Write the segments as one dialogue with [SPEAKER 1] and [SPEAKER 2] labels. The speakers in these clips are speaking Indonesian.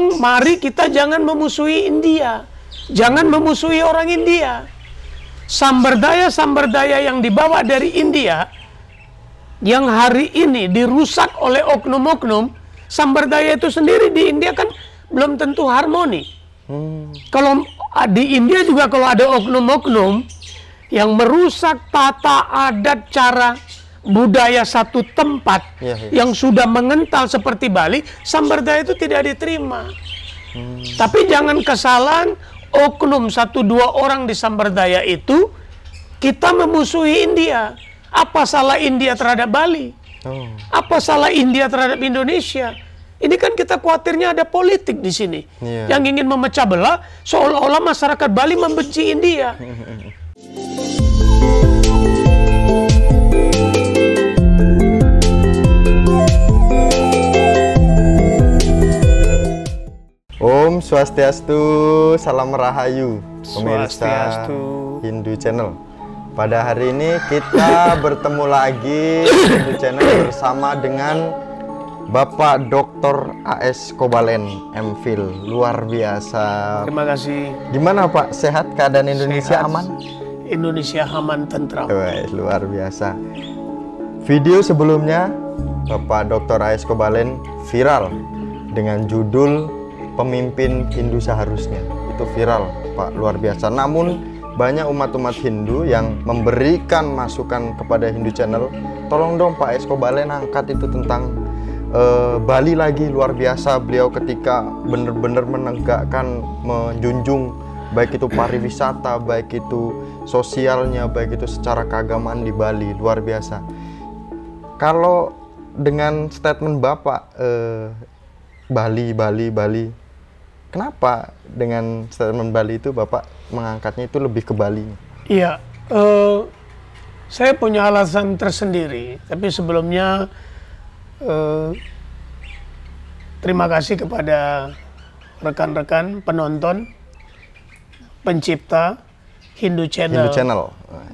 [SPEAKER 1] tolong mari kita jangan memusuhi India. Jangan memusuhi orang India. Samberdaya-samberdaya yang dibawa dari India yang hari ini dirusak oleh oknum-oknum, samberdaya itu sendiri di India kan belum tentu harmoni. Hmm. Kalau di India juga kalau ada oknum-oknum yang merusak tata adat cara budaya satu tempat ya, ya. yang sudah mengental seperti Bali, samberdaya itu tidak diterima. Hmm. Tapi jangan kesalahan oknum satu dua orang di samberdaya itu kita memusuhi India. Apa salah India terhadap Bali? Oh. Apa salah India terhadap Indonesia? Ini kan kita khawatirnya ada politik di sini yeah. yang ingin memecah belah seolah-olah masyarakat Bali membenci India.
[SPEAKER 2] Om Swastiastu, Salam Rahayu, pemirsa Hindu Channel. Pada hari ini kita bertemu lagi Hindu Channel bersama dengan Bapak Dr. AS Kobalen MPhil. Luar biasa.
[SPEAKER 1] Terima kasih.
[SPEAKER 2] Gimana Pak? Sehat keadaan Indonesia
[SPEAKER 1] Sehat.
[SPEAKER 2] aman?
[SPEAKER 1] Indonesia aman tentram.
[SPEAKER 2] Wah, luar biasa. Video sebelumnya Bapak Dr. AS Kobalen viral dengan judul pemimpin Hindu seharusnya. Itu viral Pak. Luar biasa. Namun banyak umat-umat Hindu yang memberikan masukan kepada Hindu Channel. Tolong dong Pak Esko Balen angkat itu tentang uh, Bali lagi. Luar biasa beliau ketika benar-benar menegakkan menjunjung baik itu pariwisata baik itu sosialnya baik itu secara keagamaan di Bali. Luar biasa. Kalau dengan statement Bapak uh, Bali Bali Bali Kenapa dengan statement Bali itu Bapak mengangkatnya itu lebih ke Bali?
[SPEAKER 1] Iya, uh, saya punya alasan tersendiri. Tapi sebelumnya uh, terima kasih kepada rekan-rekan penonton, pencipta Hindu Channel,
[SPEAKER 2] Hindu Channel.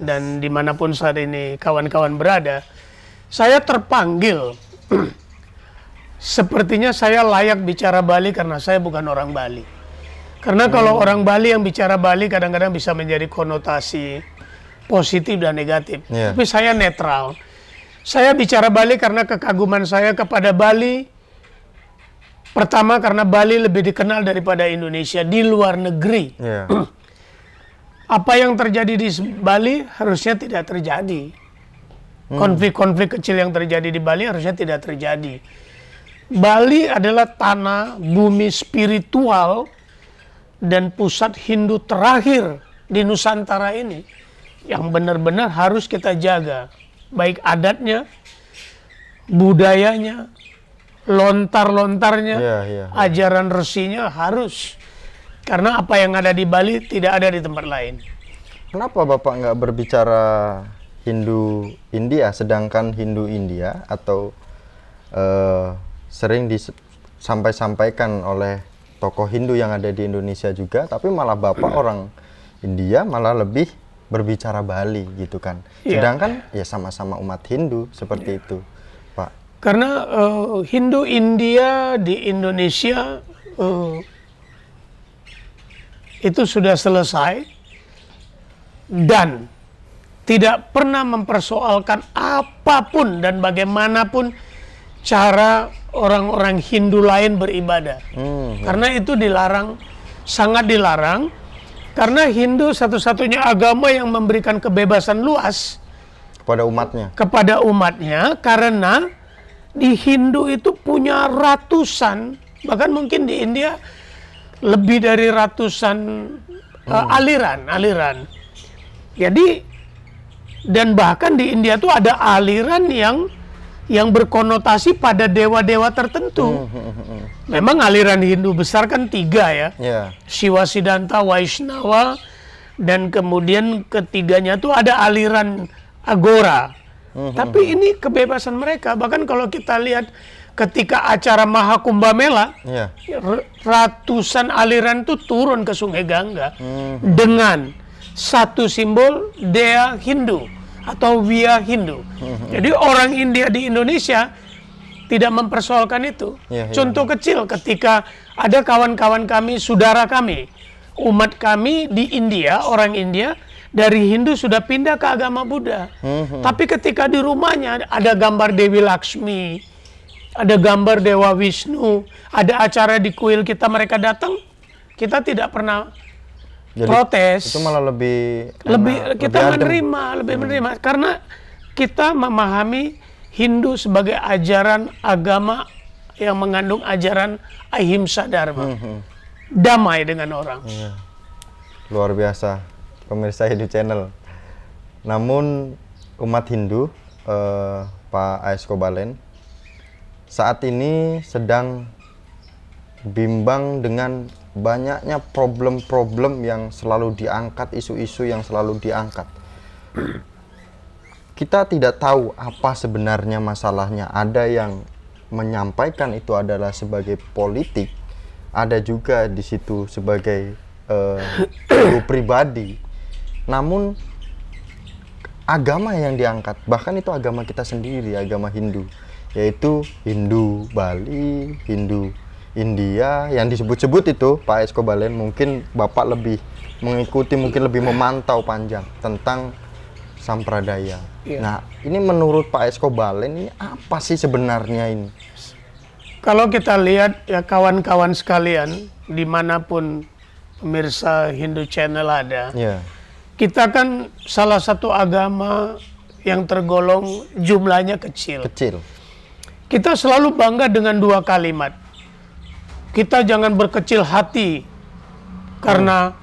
[SPEAKER 1] dan di mana pun saat ini kawan-kawan berada, saya terpanggil sepertinya saya layak bicara Bali karena saya bukan orang Bali. Karena kalau hmm. orang Bali yang bicara Bali kadang-kadang bisa menjadi konotasi positif dan negatif. Yeah. Tapi saya netral. Saya bicara Bali karena kekaguman saya kepada Bali. Pertama karena Bali lebih dikenal daripada Indonesia di luar negeri. Yeah. Apa yang terjadi di Bali harusnya tidak terjadi. Hmm. Konflik-konflik kecil yang terjadi di Bali harusnya tidak terjadi Bali adalah tanah bumi spiritual dan pusat Hindu terakhir di Nusantara ini yang benar-benar harus kita jaga. Baik adatnya budayanya lontar-lontarnya yeah, yeah, yeah. ajaran resinya harus. Karena apa yang ada di Bali tidak ada di tempat lain.
[SPEAKER 2] Kenapa Bapak nggak berbicara Hindu India sedangkan Hindu India atau uh, sering disampai-sampaikan oleh tokoh Hindu yang ada di Indonesia juga, tapi malah bapak orang India malah lebih berbicara Bali gitu kan. Yeah. Sedangkan ya sama-sama umat Hindu seperti yeah. itu, Pak.
[SPEAKER 1] Karena uh, Hindu India di Indonesia uh, itu sudah selesai dan tidak pernah mempersoalkan apa pun dan bagaimanapun cara orang-orang Hindu lain beribadah. Hmm. Karena itu dilarang, sangat dilarang. Karena Hindu satu-satunya agama yang memberikan kebebasan luas
[SPEAKER 2] kepada umatnya.
[SPEAKER 1] Kepada umatnya karena di Hindu itu punya ratusan, bahkan mungkin di India lebih dari ratusan uh, hmm. uh, aliran, aliran. Jadi dan bahkan di India itu ada aliran yang yang berkonotasi pada dewa-dewa tertentu. Hmm, hmm, hmm, Memang aliran Hindu besar kan tiga ya, yeah. Shiva Siddhanta, Vaishnava, dan kemudian ketiganya tuh ada aliran Agora. Tapi ini kebebasan mereka. Bahkan kalau kita lihat ketika acara Mahakumbha Mela, yeah. ratusan aliran itu turun ke Sungai Gangga dengan satu simbol dea Hindu atau via Hindu. Jadi orang India di Indonesia tidak mempersoalkan itu.
[SPEAKER 2] Iya, iya.
[SPEAKER 1] Contoh kecil ketika ada kawan-kawan kami, saudara kami, umat kami di India, orang India dari Hindu sudah pindah ke agama Buddha.
[SPEAKER 2] Mhm.
[SPEAKER 1] Tapi ketika di rumahnya ada gambar Dewi Laksmi, ada gambar Dewa Wisnu, ada acara di kuil kita mereka datang, kita tidak pernah
[SPEAKER 2] Jadi,
[SPEAKER 1] protes.
[SPEAKER 2] Itu malah lebih
[SPEAKER 1] lebih
[SPEAKER 2] enak,
[SPEAKER 1] kita
[SPEAKER 2] lebih
[SPEAKER 1] menerima, lebih menerima karena kita memahami Hindu sebagai ajaran agama yang mengandung ajaran ahimsa dharma. Damai dengan orang.
[SPEAKER 2] Iya. Luar biasa, pemirsa Hindu Channel. Namun umat Hindu, eh, Pak AS Kobalen, saat ini sedang bimbang dengan banyaknya problem-problem yang selalu diangkat, isu-isu yang selalu diangkat. Kita tidak tahu apa sebenarnya masalahnya. Ada yang menyampaikan itu adalah sebagai politik, ada juga di situ sebagai guru pribadi. Namun agama yang diangkat, bahkan itu agama kita sendiri, agama Hindu, yaitu Hindu Bali, Hindu India yang disebut-sebut itu Pak Esko Balen mungkin Bapak lebih mengikuti, mungkin lebih memantau panjang tentang sampradaya.
[SPEAKER 1] Iya.
[SPEAKER 2] Nah, ini menurut Pak Esko Balen ini apa sih sebenarnya ini?
[SPEAKER 1] Kalau kita lihat ya kawan-kawan sekalian di mana pun pemirsa Hindu Channel ada,
[SPEAKER 2] Ya,
[SPEAKER 1] kita kan salah satu agama yang tergolong jumlahnya kecil.
[SPEAKER 2] kecil.
[SPEAKER 1] Kita selalu bangga dengan dua kalimat. Kita jangan berkecil hati karena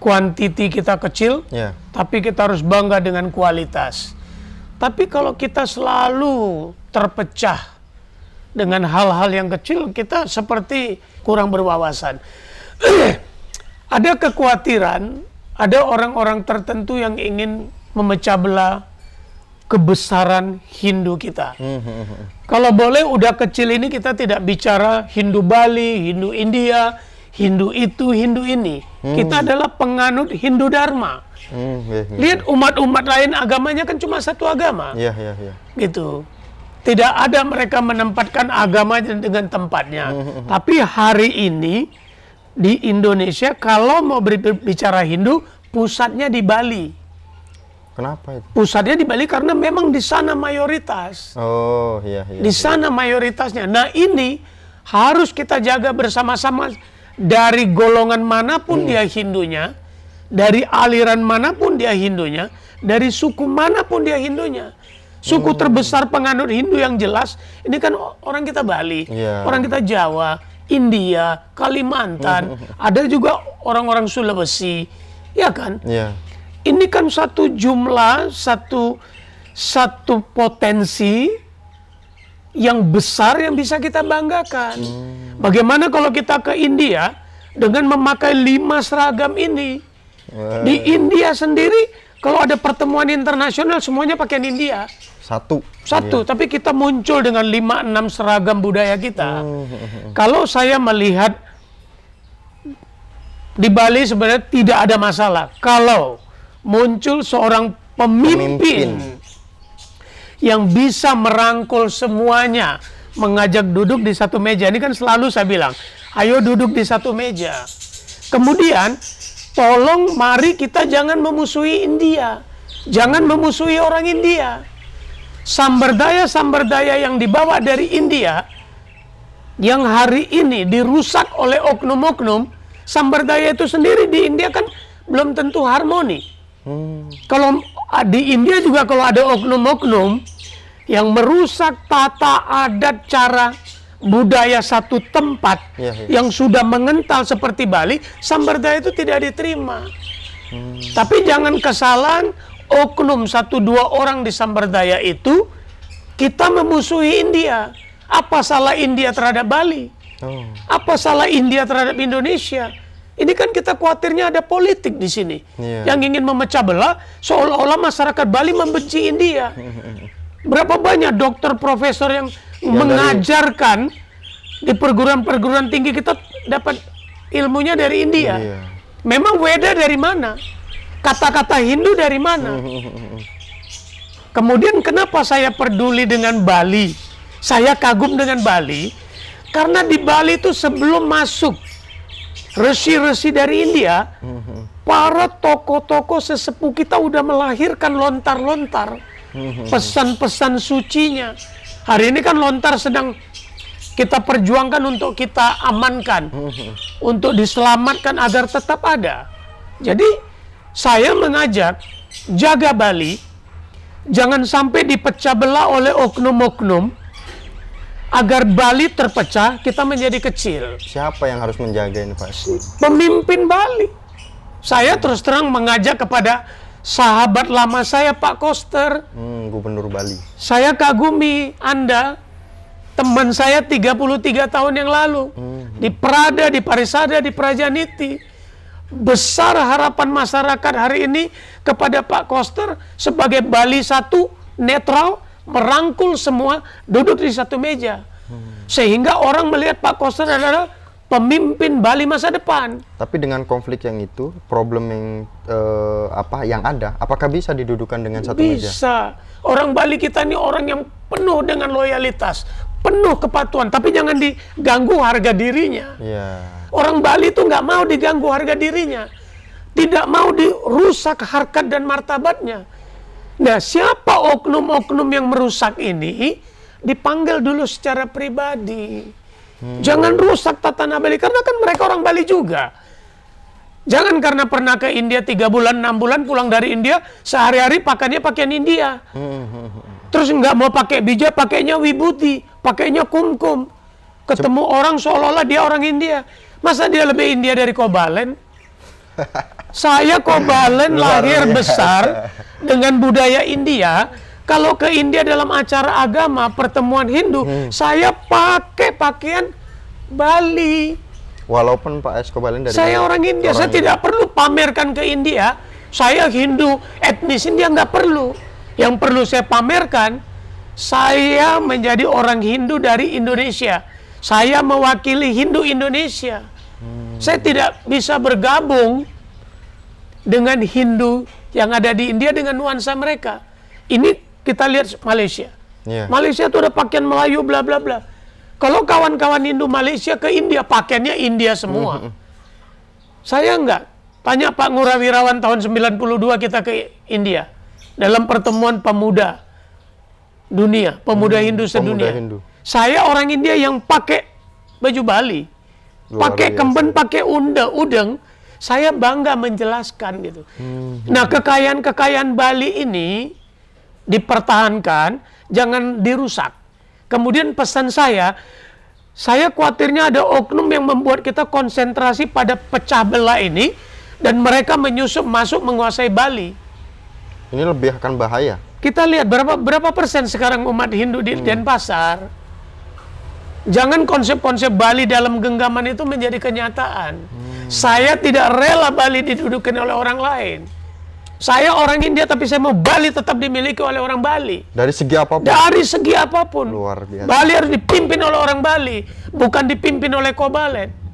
[SPEAKER 1] kuantiti kita kecil,
[SPEAKER 2] Ya,
[SPEAKER 1] tapi kita harus bangga dengan kualitas. Tapi kalau kita selalu terpecah dengan hal-hal yang kecil, kita seperti kurang berwawasan. ada kekhawatiran, ada orang-orang tertentu yang ingin memecah belah kebesaran Hindu kita. Kalau boleh udah kecil ini kita tidak bicara Hindu Bali, Hindu India, Hindu itu, Hindu ini. Kita adalah penganut Hindu Dharma.
[SPEAKER 2] Hmm, ya, ya.
[SPEAKER 1] Lihat umat-umat lain agamanya kan cuma satu agama.
[SPEAKER 2] ya, ya, ya.
[SPEAKER 1] Gitu. Tidak ada mereka menempatkan agamanya dengan tempatnya. Tapi hari ini di Indonesia kalau mau berbicara Hindu, pusatnya di Bali.
[SPEAKER 2] Kenapa itu?
[SPEAKER 1] Pusatnya di Bali karena memang di sana mayoritas.
[SPEAKER 2] Oh, iya, iya.
[SPEAKER 1] Di sana mayoritasnya. Nah ini harus kita jaga bersama-sama dari golongan mana pun dia Hindunya, dari aliran mana pun dia Hindunya, dari suku mana pun dia Hindunya. Suku terbesar penganut Hindu yang jelas, ini kan orang kita Bali,
[SPEAKER 2] Iya.
[SPEAKER 1] orang kita Jawa, India, Kalimantan, ada juga orang-orang Sulawesi, ya kan?
[SPEAKER 2] Iya.
[SPEAKER 1] Ini kan satu jumlah, satu satu potensi yang besar yang bisa kita banggakan. Bagaimana kalau kita ke India dengan memakai lima seragam ini? Di India sendiri, kalau ada pertemuan internasional semuanya pakaian India.
[SPEAKER 2] Satu.
[SPEAKER 1] Satu, tapi kita muncul dengan lima enam seragam budaya kita. Kalau saya melihat di Bali sebenarnya tidak ada masalah. Kalau muncul seorang pemimpin,
[SPEAKER 2] Pemimpin.
[SPEAKER 1] yang bisa merangkul semuanya, mengajak duduk di satu meja. Ini kan selalu saya bilang, ayo duduk di satu meja. Kemudian, tolong mari kita jangan memusuhi India. Jangan memusuhi orang India samberdaya-samberdaya yang dibawa dari India yang hari ini dirusak oleh oknum-oknum, samberdaya itu sendiri di India kan belum tentu harmoni.
[SPEAKER 2] Hmm.
[SPEAKER 1] Kalau ah, di India juga kalau ada oknum-oknum yang merusak tata adat cara budaya satu tempat
[SPEAKER 2] Iya, iya.
[SPEAKER 1] yang sudah mengental seperti Bali, samberdaya itu tidak diterima. Tapi jangan kesalahan oknum satu dua orang di Samberdaya itu kita memusuhi India. Apa salah India terhadap Bali?
[SPEAKER 2] Oh.
[SPEAKER 1] Apa salah India terhadap Indonesia? Ini kan kita khawatirnya ada politik di sini
[SPEAKER 2] Iya.
[SPEAKER 1] yang ingin memecah belah seolah-olah masyarakat Bali membenci India. Berapa banyak dokter profesor yang mengajarkan di perguruan-perguruan tinggi kita dapat ilmunya dari India.
[SPEAKER 2] Iya.
[SPEAKER 1] Memang Weda dari mana? Kata-kata Hindu dari mana? Kemudian kenapa saya peduli dengan Bali? saya kagum dengan Bali karena di Bali itu sebelum masuk resi-resi dari India, para tokoh-tokoh sesepuh kita udah melahirkan lontar-lontar pesan-pesan sucinya. Hari ini kan lontar sedang kita perjuangkan untuk kita amankan, untuk diselamatkan agar tetap ada. Jadi saya mengajak jaga Bali, jangan sampai dipecah belah oleh oknum-oknum agar Bali terpecah, kita menjadi kecil.
[SPEAKER 2] Siapa yang harus menjaga ini Pak?
[SPEAKER 1] Pemimpin Bali. Saya terus terang mengajak kepada sahabat lama saya Pak Koster.
[SPEAKER 2] Hmm, Gubernur Bali.
[SPEAKER 1] Saya kagumi Anda, teman saya 33 tahun yang lalu. Di Prada, di Parisada, di Prajaniti. Besar harapan masyarakat hari ini kepada Pak Koster sebagai Bali satu netral merangkul semua duduk di satu meja. Sehingga orang melihat Pak Koster adalah pemimpin Bali masa depan.
[SPEAKER 2] Tapi dengan konflik yang itu, problem yang eh, apa yang ada, apakah bisa didudukan dengan satu meja?
[SPEAKER 1] Bisa. Orang Bali kita ini orang yang penuh dengan loyalitas, penuh kepatuhan, tapi jangan diganggu harga dirinya.
[SPEAKER 2] Iya.
[SPEAKER 1] Orang Bali itu nggak mau diganggu harga dirinya, tidak mau dirusak harkat dan martabatnya. Nah, siapa oknum-oknum yang merusak ini dipanggil dulu secara pribadi. Jangan rusak tatanan Bali karena kan mereka orang Bali juga. Jangan karena pernah ke India tiga bulan, enam bulan pulang dari India, sehari-hari pakainya pakaian India. Terus nggak mau pakai bija, pakainya wibuti, pakainya kumkum. Ketemu orang seolah-olah dia orang India. Masa dia lebih India dari Kobalen? Saya Kobalen lahir besar dengan budaya India. Kalau ke India dalam acara agama, pertemuan Hindu,
[SPEAKER 2] Hmm.
[SPEAKER 1] saya pakai pakaian Bali.
[SPEAKER 2] Walaupun Pak Esko Balen dari
[SPEAKER 1] Saya orang India, saya tidak perlu pamerkan ke India. Saya Hindu, etnis India nggak perlu. Yang perlu saya pamerkan, saya menjadi orang Hindu dari Indonesia. Saya mewakili Hindu Indonesia. Saya tidak bisa bergabung dengan Hindu yang ada di India dengan nuansa mereka. Ini kita lihat Malaysia.
[SPEAKER 2] Iya.
[SPEAKER 1] Malaysia itu ada pakaian Melayu bla bla bla. Kalau kawan-kawan Hindu Malaysia ke India pakaiannya India semua. Saya enggak. Tanya Pak Ngurah Wirawan tahun 92 kita ke India dalam pertemuan pemuda dunia, pemuda Hindu sedunia.
[SPEAKER 2] Hindu.
[SPEAKER 1] Saya orang India yang pakai baju Bali, pakai kemben, pakai unda, udeng. Saya bangga menjelaskan gitu. Nah kekayaan-kekayaan Bali ini dipertahankan, jangan dirusak. Kemudian pesan saya, saya khawatirnya ada oknum yang membuat kita konsentrasi pada pecah belah ini dan mereka menyusup masuk menguasai Bali.
[SPEAKER 2] Ini lebih akan bahaya.
[SPEAKER 1] Kita lihat berapa berapa persen sekarang umat Hindu di Denpasar. Jangan konsep-konsep Bali dalam genggaman itu menjadi kenyataan. Saya tidak rela Bali didudukan oleh orang lain. Saya orang India tapi saya mau Bali tetap dimiliki oleh orang Bali.
[SPEAKER 2] Dari segi apa pun.
[SPEAKER 1] Dari segi apa pun.
[SPEAKER 2] Luar biasa.
[SPEAKER 1] Bali harus dipimpin oleh orang Bali, bukan dipimpin oleh Kobalen.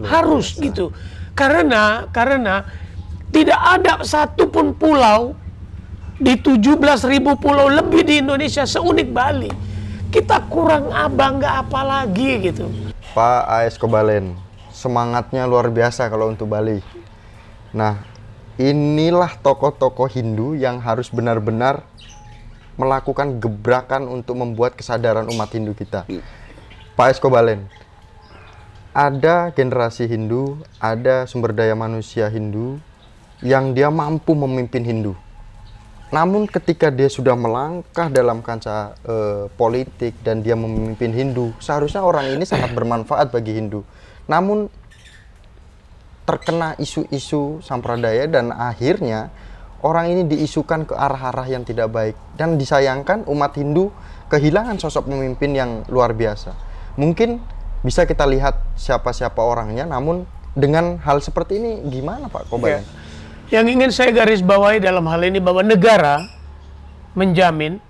[SPEAKER 1] harus gitu. Karena karena tidak ada satupun pulau di 17.000 pulau lebih di Indonesia seunik Bali. Kita kurang abang nggak apa lagi gitu.
[SPEAKER 2] Pak AS Kobalen, semangatnya luar biasa kalau untuk Bali. Nah, inilah tokoh-tokoh Hindu yang harus benar-benar melakukan gebrakan untuk membuat kesadaran umat Hindu kita. Pak AS Kobalen, ada generasi Hindu, ada sumber daya manusia Hindu yang dia mampu memimpin Hindu. Namun ketika dia sudah melangkah dalam kancah eh, politik dan dia memimpin Hindu, seharusnya orang ini sangat bermanfaat bagi Hindu. Namun terkena isu-isu sampradaya dan akhirnya orang ini diisukan ke arah-arah yang tidak baik dan disayangkan umat Hindu kehilangan sosok pemimpin yang luar biasa. Mungkin bisa kita lihat siapa-siapa orangnya, namun dengan hal seperti ini gimana Pak Kobayan?
[SPEAKER 1] Yang ingin saya garis bawahi dalam hal ini bahwa negara menjamin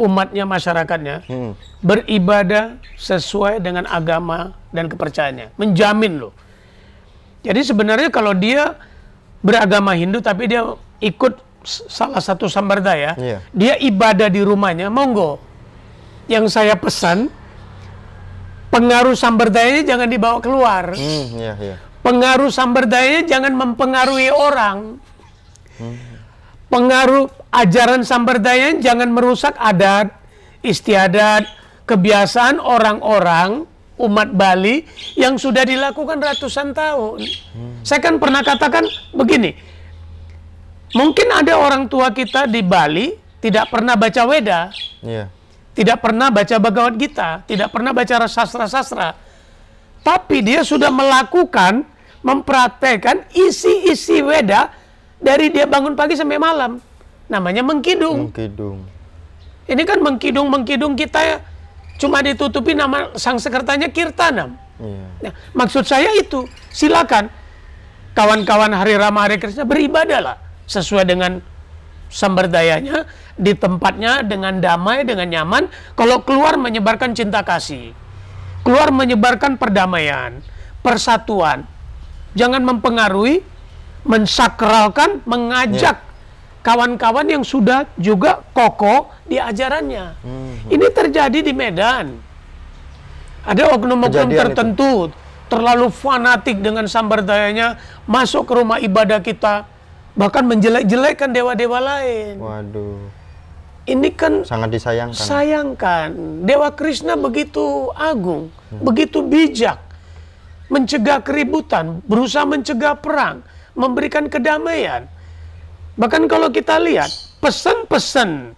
[SPEAKER 1] umatnya, masyarakatnya
[SPEAKER 2] Hmm.
[SPEAKER 1] beribadah sesuai dengan agama dan kepercayaannya. Menjamin loh. Jadi sebenarnya kalau dia beragama Hindu tapi dia ikut salah satu sambardaya,
[SPEAKER 2] Iya.
[SPEAKER 1] dia ibadah di rumahnya, monggo. yang saya pesan pengaruh samberdayanya jangan dibawa keluar.
[SPEAKER 2] Hmm, iya, iya.
[SPEAKER 1] Pengaruh samberdayanya jangan mempengaruhi orang. Pengaruh ajaran samberdayanya jangan merusak adat, istiadat, kebiasaan orang-orang umat Bali yang sudah dilakukan ratusan tahun. Saya kan pernah katakan begini, mungkin ada orang tua kita di Bali tidak pernah baca Weda,
[SPEAKER 2] Iya.
[SPEAKER 1] tidak pernah baca Bhagavad Gita, tidak pernah baca sastra-sastra. Tapi dia sudah melakukan, mempraktekkan isi-isi Weda dari dia bangun pagi sampai malam. Namanya mengkidung.
[SPEAKER 2] Mengkidung.
[SPEAKER 1] Ini kan mengkidung-mengkidung kita cuma ditutupi nama sang sekretanya Kirtanam.
[SPEAKER 2] Iya.
[SPEAKER 1] Nah, maksud saya itu, silakan kawan-kawan Hari Rama Hari Krishna beribadahlah sesuai dengan samberdayanya di tempatnya dengan damai dengan nyaman. Kalau keluar menyebarkan cinta kasih, keluar menyebarkan perdamaian, persatuan. Jangan mempengaruhi, mensakralkan, mengajak kawan-kawan yang sudah juga kokoh di ajarannya. Ini terjadi di Medan. Ada oknum-oknum
[SPEAKER 2] Kejadian itu.
[SPEAKER 1] tertentu terlalu fanatik dengan samberdayanya masuk ke rumah ibadah kita bahkan menjelek-jelekkan dewa-dewa lain.
[SPEAKER 2] Waduh.
[SPEAKER 1] Ini kan
[SPEAKER 2] Sangat disayangkan.
[SPEAKER 1] sayangkan Dewa Krishna begitu agung, begitu bijak, mencegah keributan, berusaha mencegah perang, memberikan kedamaian. Bahkan kalau kita lihat pesan-pesan,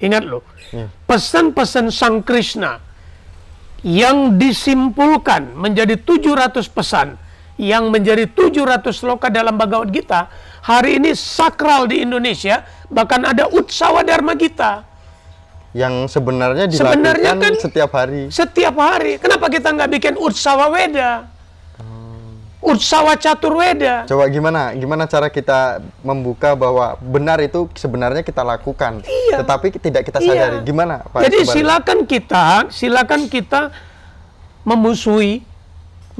[SPEAKER 1] ingat loh,
[SPEAKER 2] Iya.
[SPEAKER 1] pesan-pesan Sang Krishna yang disimpulkan menjadi 700 pesan yang menjadi 700 sloka dalam Bhagavad Gita hari ini sakral di Indonesia bahkan ada Utsawa Dharma Gita
[SPEAKER 2] Yang sebenarnya dilakukan
[SPEAKER 1] Sebenarnya kan-
[SPEAKER 2] setiap hari.
[SPEAKER 1] setiap hari kenapa kita nggak bikin Utsawa Weda Utsawa Catur Weda
[SPEAKER 2] Coba gimana? Gimana cara kita membuka bahwa benar itu sebenarnya kita lakukan,
[SPEAKER 1] Iya.
[SPEAKER 2] tetapi tidak kita
[SPEAKER 1] Iya.
[SPEAKER 2] sadari. Gimana, Pak?
[SPEAKER 1] Jadi
[SPEAKER 2] Escobar?
[SPEAKER 1] silakan kita, silakan kita memusuhi,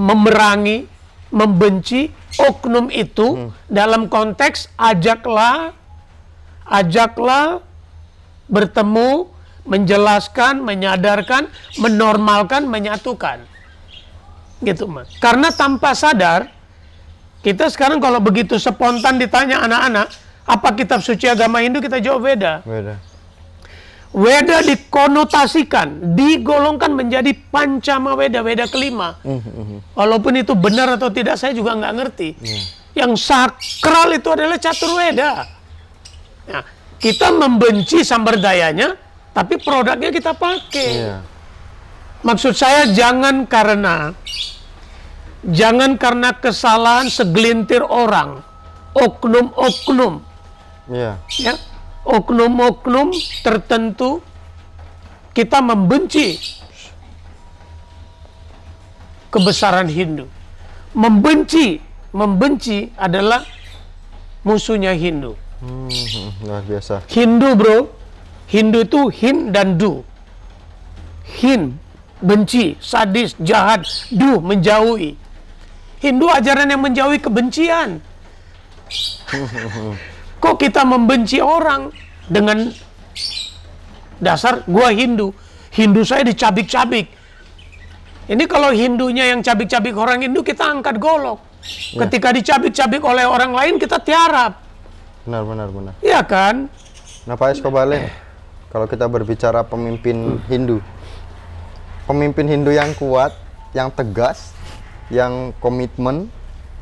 [SPEAKER 1] memerangi, membenci oknum itu dalam konteks ajaklah, ajaklah bertemu, menjelaskan, menyadarkan, menormalkan, menyatukan. Gitu, Mas. Karena tanpa sadar kita sekarang kalau begitu spontan ditanya anak-anak, apa kitab suci agama Hindu kita jawab beda.
[SPEAKER 2] Beda.
[SPEAKER 1] Weda dikonotasikan, digolongkan menjadi pancama Weda, Weda kelima. Walaupun itu benar atau tidak, saya juga nggak ngerti. Yang sakral itu adalah catur Weda. Nah, kita membenci samberdayanya, tapi produknya kita pakai.
[SPEAKER 2] Iya.
[SPEAKER 1] Maksud saya jangan karena jangan karena kesalahan segelintir orang, oknum-oknum
[SPEAKER 2] Iya.
[SPEAKER 1] ya oknum-oknum tertentu kita membenci kebesaran Hindu. Membenci, membenci adalah musuhnya Hindu.
[SPEAKER 2] Hmm, luar biasa.
[SPEAKER 1] Hindu bro, Hindu itu hin dan du. Hin, benci, sadis, jahat, du, menjauhi. Hindu ajaran yang menjauhi kebencian. Kok kita membenci orang dengan dasar gua Hindu. Hindu saya dicabik-cabik. Ini kalau Hindunya yang cabik-cabik orang Hindu kita angkat golok. Ketika dicabik-cabik oleh orang lain kita tiarap.
[SPEAKER 2] Benar, benar, benar.
[SPEAKER 1] Iya kan?
[SPEAKER 2] Nah, Pak Escobalen, kalau kita berbicara pemimpin Hindu, pemimpin Hindu yang kuat, yang tegas, yang komitmen,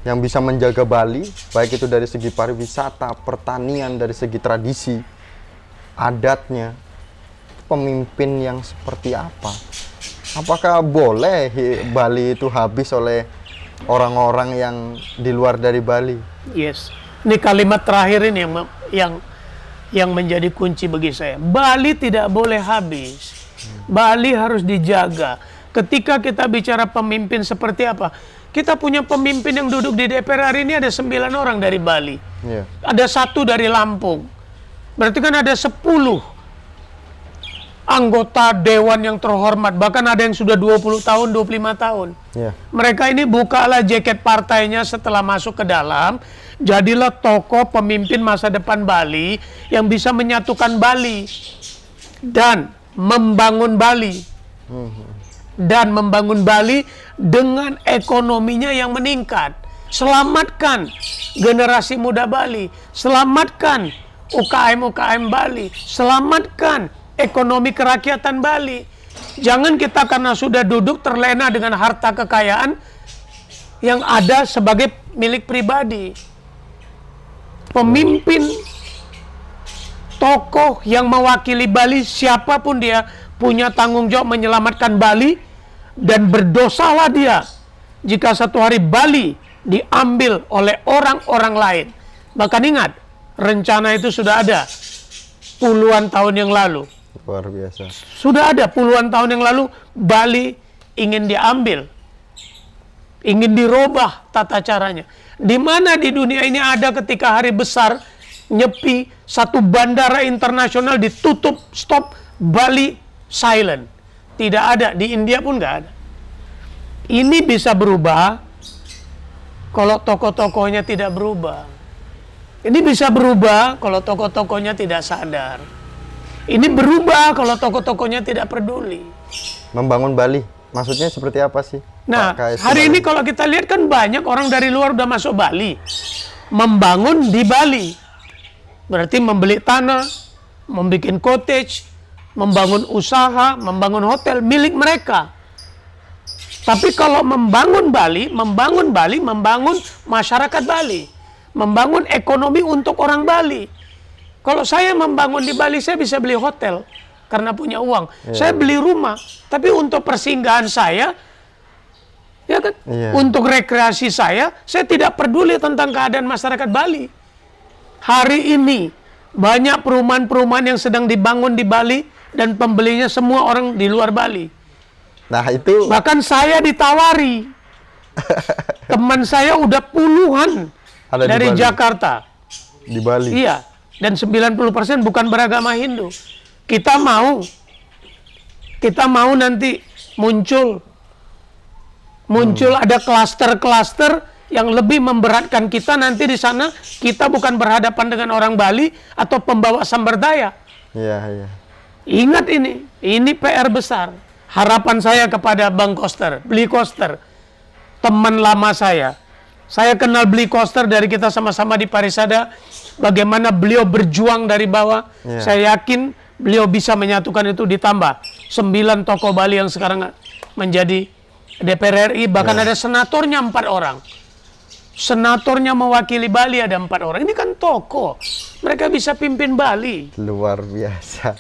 [SPEAKER 2] yang bisa menjaga Bali, baik itu dari segi pariwisata, pertanian, dari segi tradisi, adatnya, pemimpin yang seperti apa? Apakah boleh Bali itu habis oleh orang-orang yang di luar dari Bali?
[SPEAKER 1] Yes. Ini kalimat terakhir ini yang yang yang menjadi kunci bagi saya. Bali tidak boleh habis. Bali harus dijaga. Ketika kita bicara pemimpin seperti apa? Kita punya pemimpin yang duduk di DPR hari ini ada sembilan orang dari Bali.
[SPEAKER 2] Iya.
[SPEAKER 1] Ada satu dari Lampung. Berarti kan ada 10 anggota dewan yang terhormat. Bahkan ada yang sudah 20 tahun, 25 tahun.
[SPEAKER 2] Iya.
[SPEAKER 1] Mereka ini bukalah jaket partainya setelah masuk ke dalam. Jadilah tokoh pemimpin masa depan Bali yang bisa menyatukan Bali. Dan membangun Bali dan membangun Bali dengan ekonominya yang meningkat. Selamatkan generasi muda Bali, selamatkan UKM-UKM Bali, selamatkan ekonomi kerakyatan Bali. Jangan kita karena sudah duduk terlena dengan harta kekayaan yang ada sebagai milik pribadi. Pemimpin tokoh yang mewakili Bali siapa pun dia punya tanggung jawab menyelamatkan Bali dan berdosalah dia jika satu hari Bali diambil oleh orang-orang lain. Bahkan ingat, rencana itu sudah ada puluhan tahun yang lalu.
[SPEAKER 2] Luar biasa.
[SPEAKER 1] Sudah ada puluhan tahun yang lalu Bali ingin diambil. Ingin dirubah tata caranya. Di mana di dunia ini ada ketika hari besar nyepi satu bandara internasional ditutup stop Bali silent. Tidak ada di India pun nggak ada. Ini bisa berubah kalau tokoh-tokohnya tidak berubah. Ini bisa berubah kalau tokoh-tokohnya tidak sadar. Ini berubah kalau tokoh-tokohnya tidak peduli.
[SPEAKER 2] Membangun Bali, maksudnya seperti apa sih?
[SPEAKER 1] Nah,
[SPEAKER 2] Pak KS
[SPEAKER 1] hari ini kalau kita lihat kan banyak orang dari luar udah masuk Bali. Membangun di Bali. Berarti membeli tanah, membuat cottage, membangun usaha, membangun hotel milik mereka. Tapi kalau membangun Bali, membangun Bali, membangun masyarakat Bali, membangun ekonomi untuk orang Bali. Kalau saya membangun di Bali, saya bisa beli hotel karena punya uang. Saya beli rumah, tapi untuk persinggahan saya, ya kan,
[SPEAKER 2] Iya.
[SPEAKER 1] untuk rekreasi saya, saya tidak peduli tentang keadaan masyarakat Bali. Hari ini banyak perumahan-perumahan yang sedang dibangun di Bali dan pembelinya semua orang di luar Bali.
[SPEAKER 2] Nah, itu
[SPEAKER 1] Bahkan saya ditawari. Teman saya udah puluhan
[SPEAKER 2] Ada di
[SPEAKER 1] dari
[SPEAKER 2] Bali.
[SPEAKER 1] Jakarta.
[SPEAKER 2] di Bali.
[SPEAKER 1] Iya. Dan 90% bukan beragama Hindu. Kita mau kita mau nanti muncul muncul
[SPEAKER 2] Hmm.
[SPEAKER 1] ada klaster-klaster yang lebih memberatkan kita nanti di sana kita bukan berhadapan dengan orang Bali atau pembawa sumber daya.
[SPEAKER 2] Iya, iya.
[SPEAKER 1] Ingat ini, ini PR besar. Harapan saya kepada Bang Koster, beli Koster, teman lama saya. Saya kenal beli Koster dari kita sama-sama di Parisada. Bagaimana beliau berjuang dari bawah.
[SPEAKER 2] Iya.
[SPEAKER 1] Saya yakin beliau bisa menyatukan itu ditambah sembilan tokoh Bali yang sekarang menjadi DPR RI. Bahkan ada senatornya empat orang. Senatornya mewakili Bali ada empat orang. Ini kan tokoh. Mereka bisa pimpin Bali.
[SPEAKER 2] Luar biasa.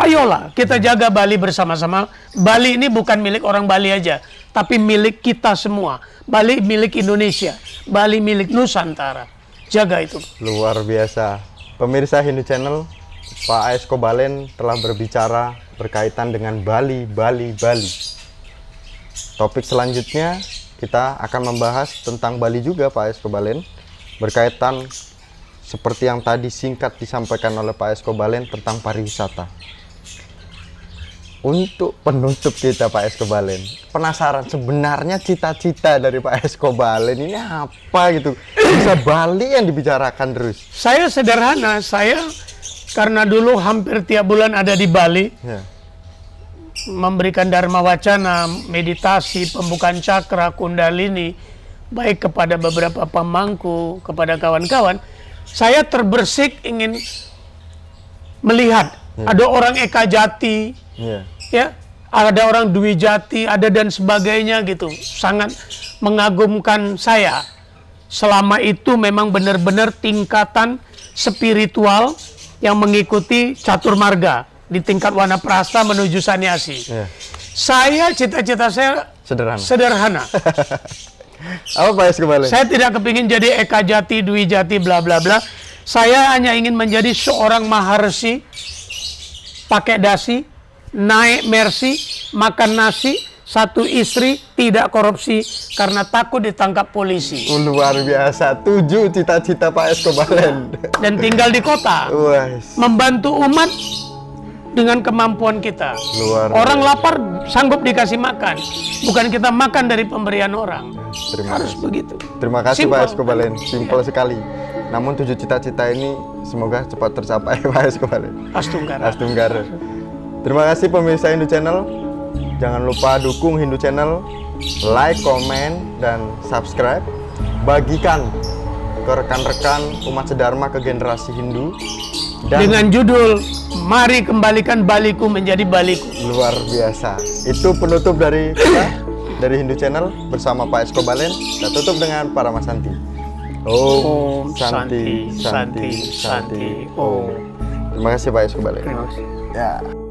[SPEAKER 1] Ayolah kita jaga Bali bersama-sama. Bali ini bukan milik orang Bali aja, tapi milik kita semua. Bali milik Indonesia, Bali milik Nusantara. Jaga itu.
[SPEAKER 2] Luar biasa. Pemirsa Hindu Channel, Pak AS Kobalen telah berbicara berkaitan dengan Bali, Bali, Bali. Topik selanjutnya kita akan membahas tentang Bali juga Pak AS Kobalen berkaitan seperti yang tadi singkat disampaikan oleh Pak AS Kobalen tentang pariwisata. Untuk penutup kita Pak AS Kobalen, penasaran sebenarnya cita-cita dari Pak AS Kobalen ini apa gitu? Bisa Bali yang dibicarakan terus.
[SPEAKER 1] Saya sederhana, saya karena dulu hampir tiap bulan ada di Bali,
[SPEAKER 2] Ya.
[SPEAKER 1] Memberikan dharma wacana, meditasi, pembukaan cakra, kundalini, baik kepada beberapa pemangku, kepada kawan-kawan, saya terbersik ingin melihat ada orang Eka Jati,
[SPEAKER 2] Iya.
[SPEAKER 1] ya, ada orang Dwi Jati, ada dan sebagainya gitu, sangat mengagumkan saya. Selama itu memang benar-benar tingkatan spiritual yang mengikuti catur marga di tingkat warna prasta menuju sanyasi.
[SPEAKER 2] Iya.
[SPEAKER 1] Saya cita-cita saya
[SPEAKER 2] Sederhana.
[SPEAKER 1] sederhana.
[SPEAKER 2] Apa Pak Kobalen?
[SPEAKER 1] saya tidak kepingin jadi Eka Jati, Dwi Jati, bla bla bla. Saya hanya ingin menjadi seorang maharsi, pakai dasi, naik mercy, makan nasi, satu istri, tidak korupsi karena takut ditangkap polisi
[SPEAKER 2] luar biasa. Tujuh cita-cita Pak AS Kobalen.
[SPEAKER 1] dan tinggal di kota,
[SPEAKER 2] Wah,
[SPEAKER 1] membantu umat dengan kemampuan kita.
[SPEAKER 2] luar.
[SPEAKER 1] Orang lapar sanggup dikasih makan, bukan kita makan dari pemberian orang.
[SPEAKER 2] Terima
[SPEAKER 1] Harus
[SPEAKER 2] kasih.
[SPEAKER 1] begitu.
[SPEAKER 2] Terima kasih
[SPEAKER 1] Simple.
[SPEAKER 2] Pak AS Kobalen. Simpel sekali. Namun tujuh cita-cita ini semoga cepat tercapai Pak AS Kobalen.
[SPEAKER 1] Astungkara.
[SPEAKER 2] Astunggara. Terima kasih pemirsa Hindu Channel. Jangan lupa dukung Hindu Channel, like, komen, dan subscribe. Bagikan ke rekan-rekan umat sedharma ke generasi Hindu. Dan
[SPEAKER 1] Dengan judul Mari kembalikan baliku menjadi baliku.
[SPEAKER 2] luar biasa. Itu penutup dari kita dari Hindu Channel bersama Pak Esko Balen. Kita tutup dengan para Mas Santi. Om,
[SPEAKER 1] Santi, Santi, Santi. Om.
[SPEAKER 2] Terima kasih Pak Esko Balen.
[SPEAKER 1] Terima kasih.
[SPEAKER 2] Ya.